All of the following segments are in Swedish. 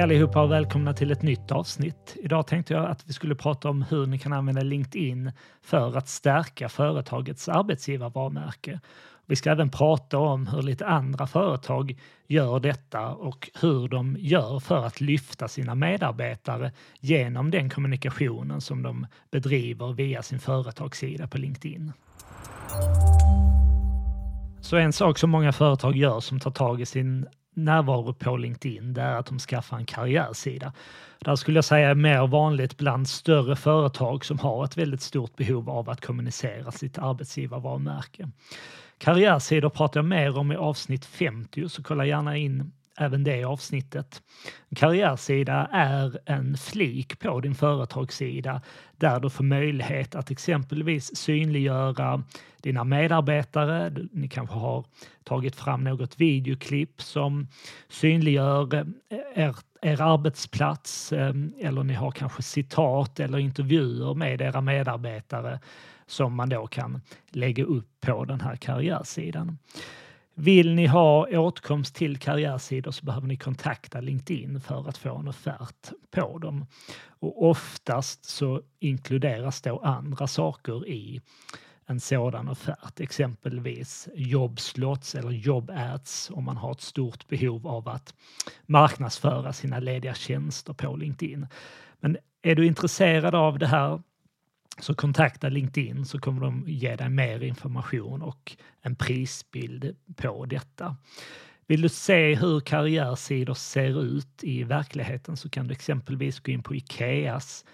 Hej allihopa och välkomna till ett nytt avsnitt. Idag tänkte jag att vi skulle prata om hur ni kan använda LinkedIn för att stärka företagets arbetsgivarvarumärke. Vi ska även prata om hur lite andra företag gör detta och hur de gör för att lyfta sina medarbetare genom den kommunikationen som de bedriver via sin företagssida på LinkedIn. Så en sak som många företag gör som tar tag i sin närvaro på LinkedIn, det är att de skaffar en karriärsida. Där skulle jag säga är mer vanligt bland större företag som har ett väldigt stort behov av att kommunicera sitt arbetsgivarvarumärke. Karriärsidor pratar jag mer om i avsnitt 50, så kolla gärna in även det avsnittet. En karriärsida är en flik på din företagssida där du får möjlighet att exempelvis synliggöra dina medarbetare. Ni kanske har tagit fram något videoklipp som synliggör eh, er, er arbetsplats eh, eller ni har kanske citat eller intervjuer med era medarbetare som man då kan lägga upp på den här karriärsidan. Vill ni ha åtkomst till karriärsidor så behöver ni kontakta LinkedIn för att få en offert på dem. Och oftast så inkluderas då andra saker i en sådan offert, exempelvis jobbslots eller jobbads om man har ett stort behov av att marknadsföra sina lediga tjänster på LinkedIn. Men är du intresserad av det här så kontakta LinkedIn så kommer de ge dig mer information och en prisbild på detta. Vill du se hur karriärsidor ser ut i verkligheten så kan du exempelvis gå in på Ikeas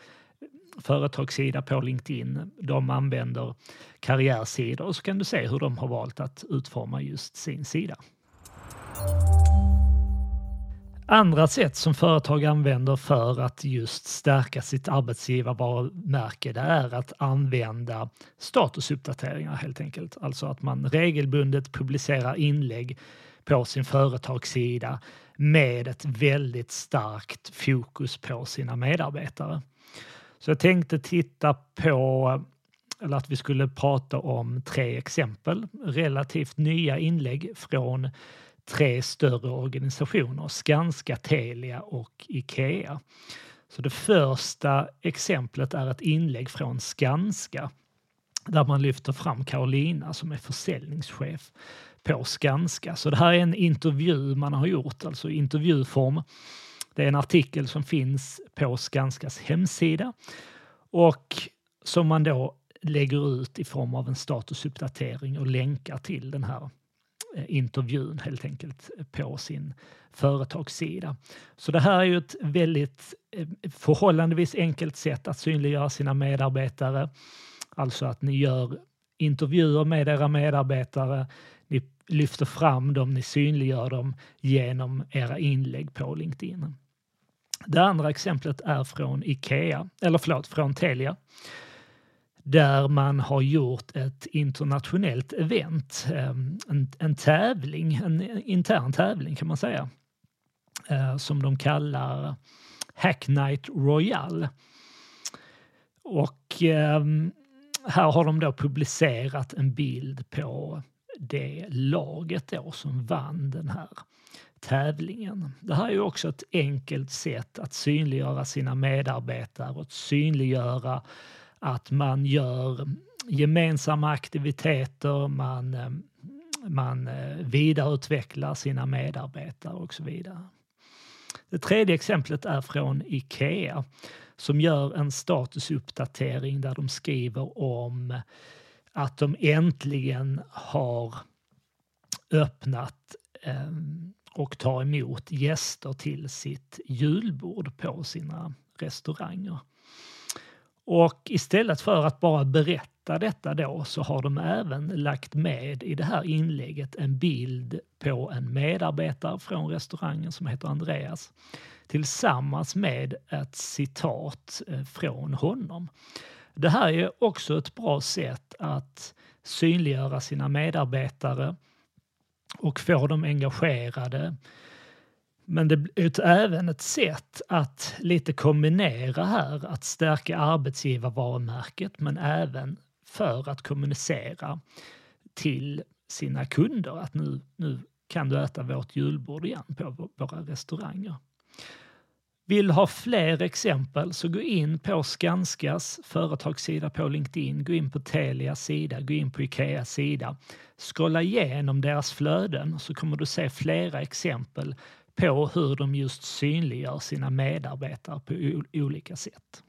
företagssida på LinkedIn. De använder karriärsidor och så kan du se hur de har valt att utforma just sin sida. Andra sätt som företag använder för att just stärka sitt arbetsgivarvarumärke det är att använda statusuppdateringar helt enkelt. Alltså att man regelbundet publicerar inlägg på sin företagssida med ett väldigt starkt fokus på sina medarbetare. Så jag tänkte titta på, eller att vi skulle prata om tre exempel, relativt nya inlägg från tre större organisationer, Skanska, Telia och Ikea. Så det första exemplet är ett inlägg från Skanska där man lyfter fram Carolina som är försäljningschef på Skanska. Så det här är en intervju man har gjort, alltså intervjuform. Det är en artikel som finns på Skanskas hemsida och som man då lägger ut i form av en statusuppdatering och länkar till den här Eh, intervjun helt enkelt eh, på sin företagssida. Så det här är ju ett väldigt eh, förhållandevis enkelt sätt att synliggöra sina medarbetare. Alltså att ni gör intervjuer med era medarbetare, ni lyfter fram dem, ni synliggör dem genom era inlägg på LinkedIn. Det andra exemplet är från Ikea, eller förlåt, från Telia där man har gjort ett internationellt event, ehm, en, en tävling, en intern tävling kan man säga, eh, som de kallar Hack Night Royal. Och ehm, här har de då publicerat en bild på det laget då som vann den här tävlingen. Det här är ju också ett enkelt sätt att synliggöra sina medarbetare och synliggöra att man gör gemensamma aktiviteter, man, eh, man eh, vidareutvecklar sina medarbetare och så vidare. Det tredje exemplet är från Ikea som gör en statusuppdatering där de skriver om att de äntligen har öppnat eh, och tar emot gäster till sitt julbord på sina restauranger. Och istället för att bara berätta detta då så har de även lagt med i det här inlägget en bild på en medarbetare från restaurangen som heter Andreas tillsammans med ett citat eh, från honom. Det här är också ett bra sätt att synliggöra sina medarbetare och få dem engagerade men det är även ett sätt att lite kombinera här, att stärka arbetsgivarvarumärket men även för att kommunicera till sina kunder att nu, nu kan du äta vårt julbord igen på våra restauranger. Vill du ha fler exempel så gå in på Skanskas företagssida på LinkedIn, gå in på Telias sida, gå in på Ikeas sida. Scrolla igenom deras flöden så kommer du se flera exempel på hur de just synliggör sina medarbetare på olika sätt.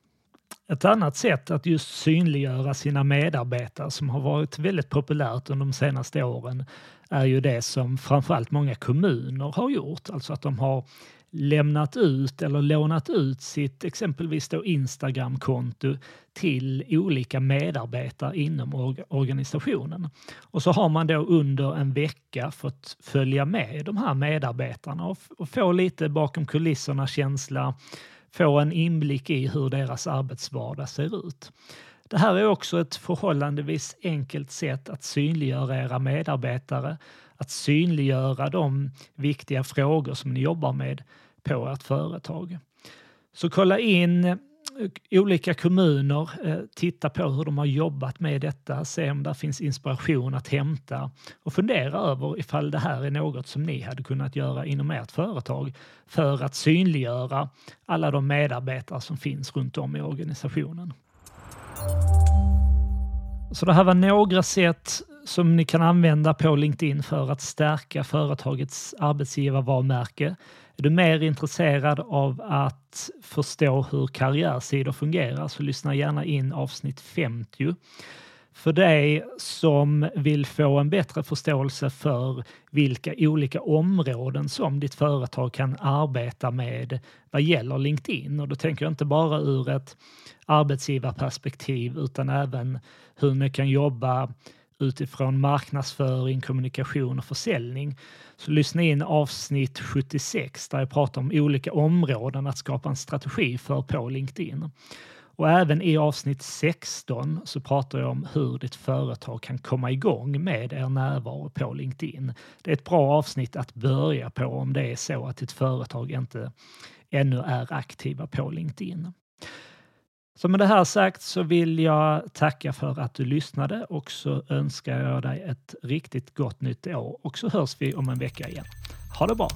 Ett annat sätt att just synliggöra sina medarbetare som har varit väldigt populärt under de senaste åren är ju det som framförallt många kommuner har gjort, alltså att de har lämnat ut eller lånat ut sitt exempelvis då Instagramkonto till olika medarbetare inom organisationen. Och så har man då under en vecka fått följa med de här medarbetarna och få lite bakom kulisserna känsla, få en inblick i hur deras arbetsvardag ser ut. Det här är också ett förhållandevis enkelt sätt att synliggöra era medarbetare, att synliggöra de viktiga frågor som ni jobbar med på ert företag. Så kolla in olika kommuner, eh, titta på hur de har jobbat med detta, se om det finns inspiration att hämta och fundera över ifall det här är något som ni hade kunnat göra inom ert företag för att synliggöra alla de medarbetare som finns runt om i organisationen. Så det här var några sätt som ni kan använda på LinkedIn för att stärka företagets arbetsgivarvarumärke. Är du mer intresserad av att förstå hur karriärsidor fungerar så lyssna gärna in avsnitt 50. För dig som vill få en bättre förståelse för vilka olika områden som ditt företag kan arbeta med vad gäller LinkedIn. Och då tänker jag inte bara ur ett arbetsgivarperspektiv utan även hur ni kan jobba utifrån marknadsföring, kommunikation och försäljning. Så lyssna in avsnitt 76 där jag pratar om olika områden att skapa en strategi för på LinkedIn. Och även i avsnitt 16 så pratar jag om hur ditt företag kan komma igång med er närvaro på LinkedIn. Det är ett bra avsnitt att börja på om det är så att ditt företag inte ännu är aktiva på LinkedIn. Så med det här sagt så vill jag tacka för att du lyssnade och så önskar jag dig ett riktigt gott nytt år och så hörs vi om en vecka igen. Ha det bra!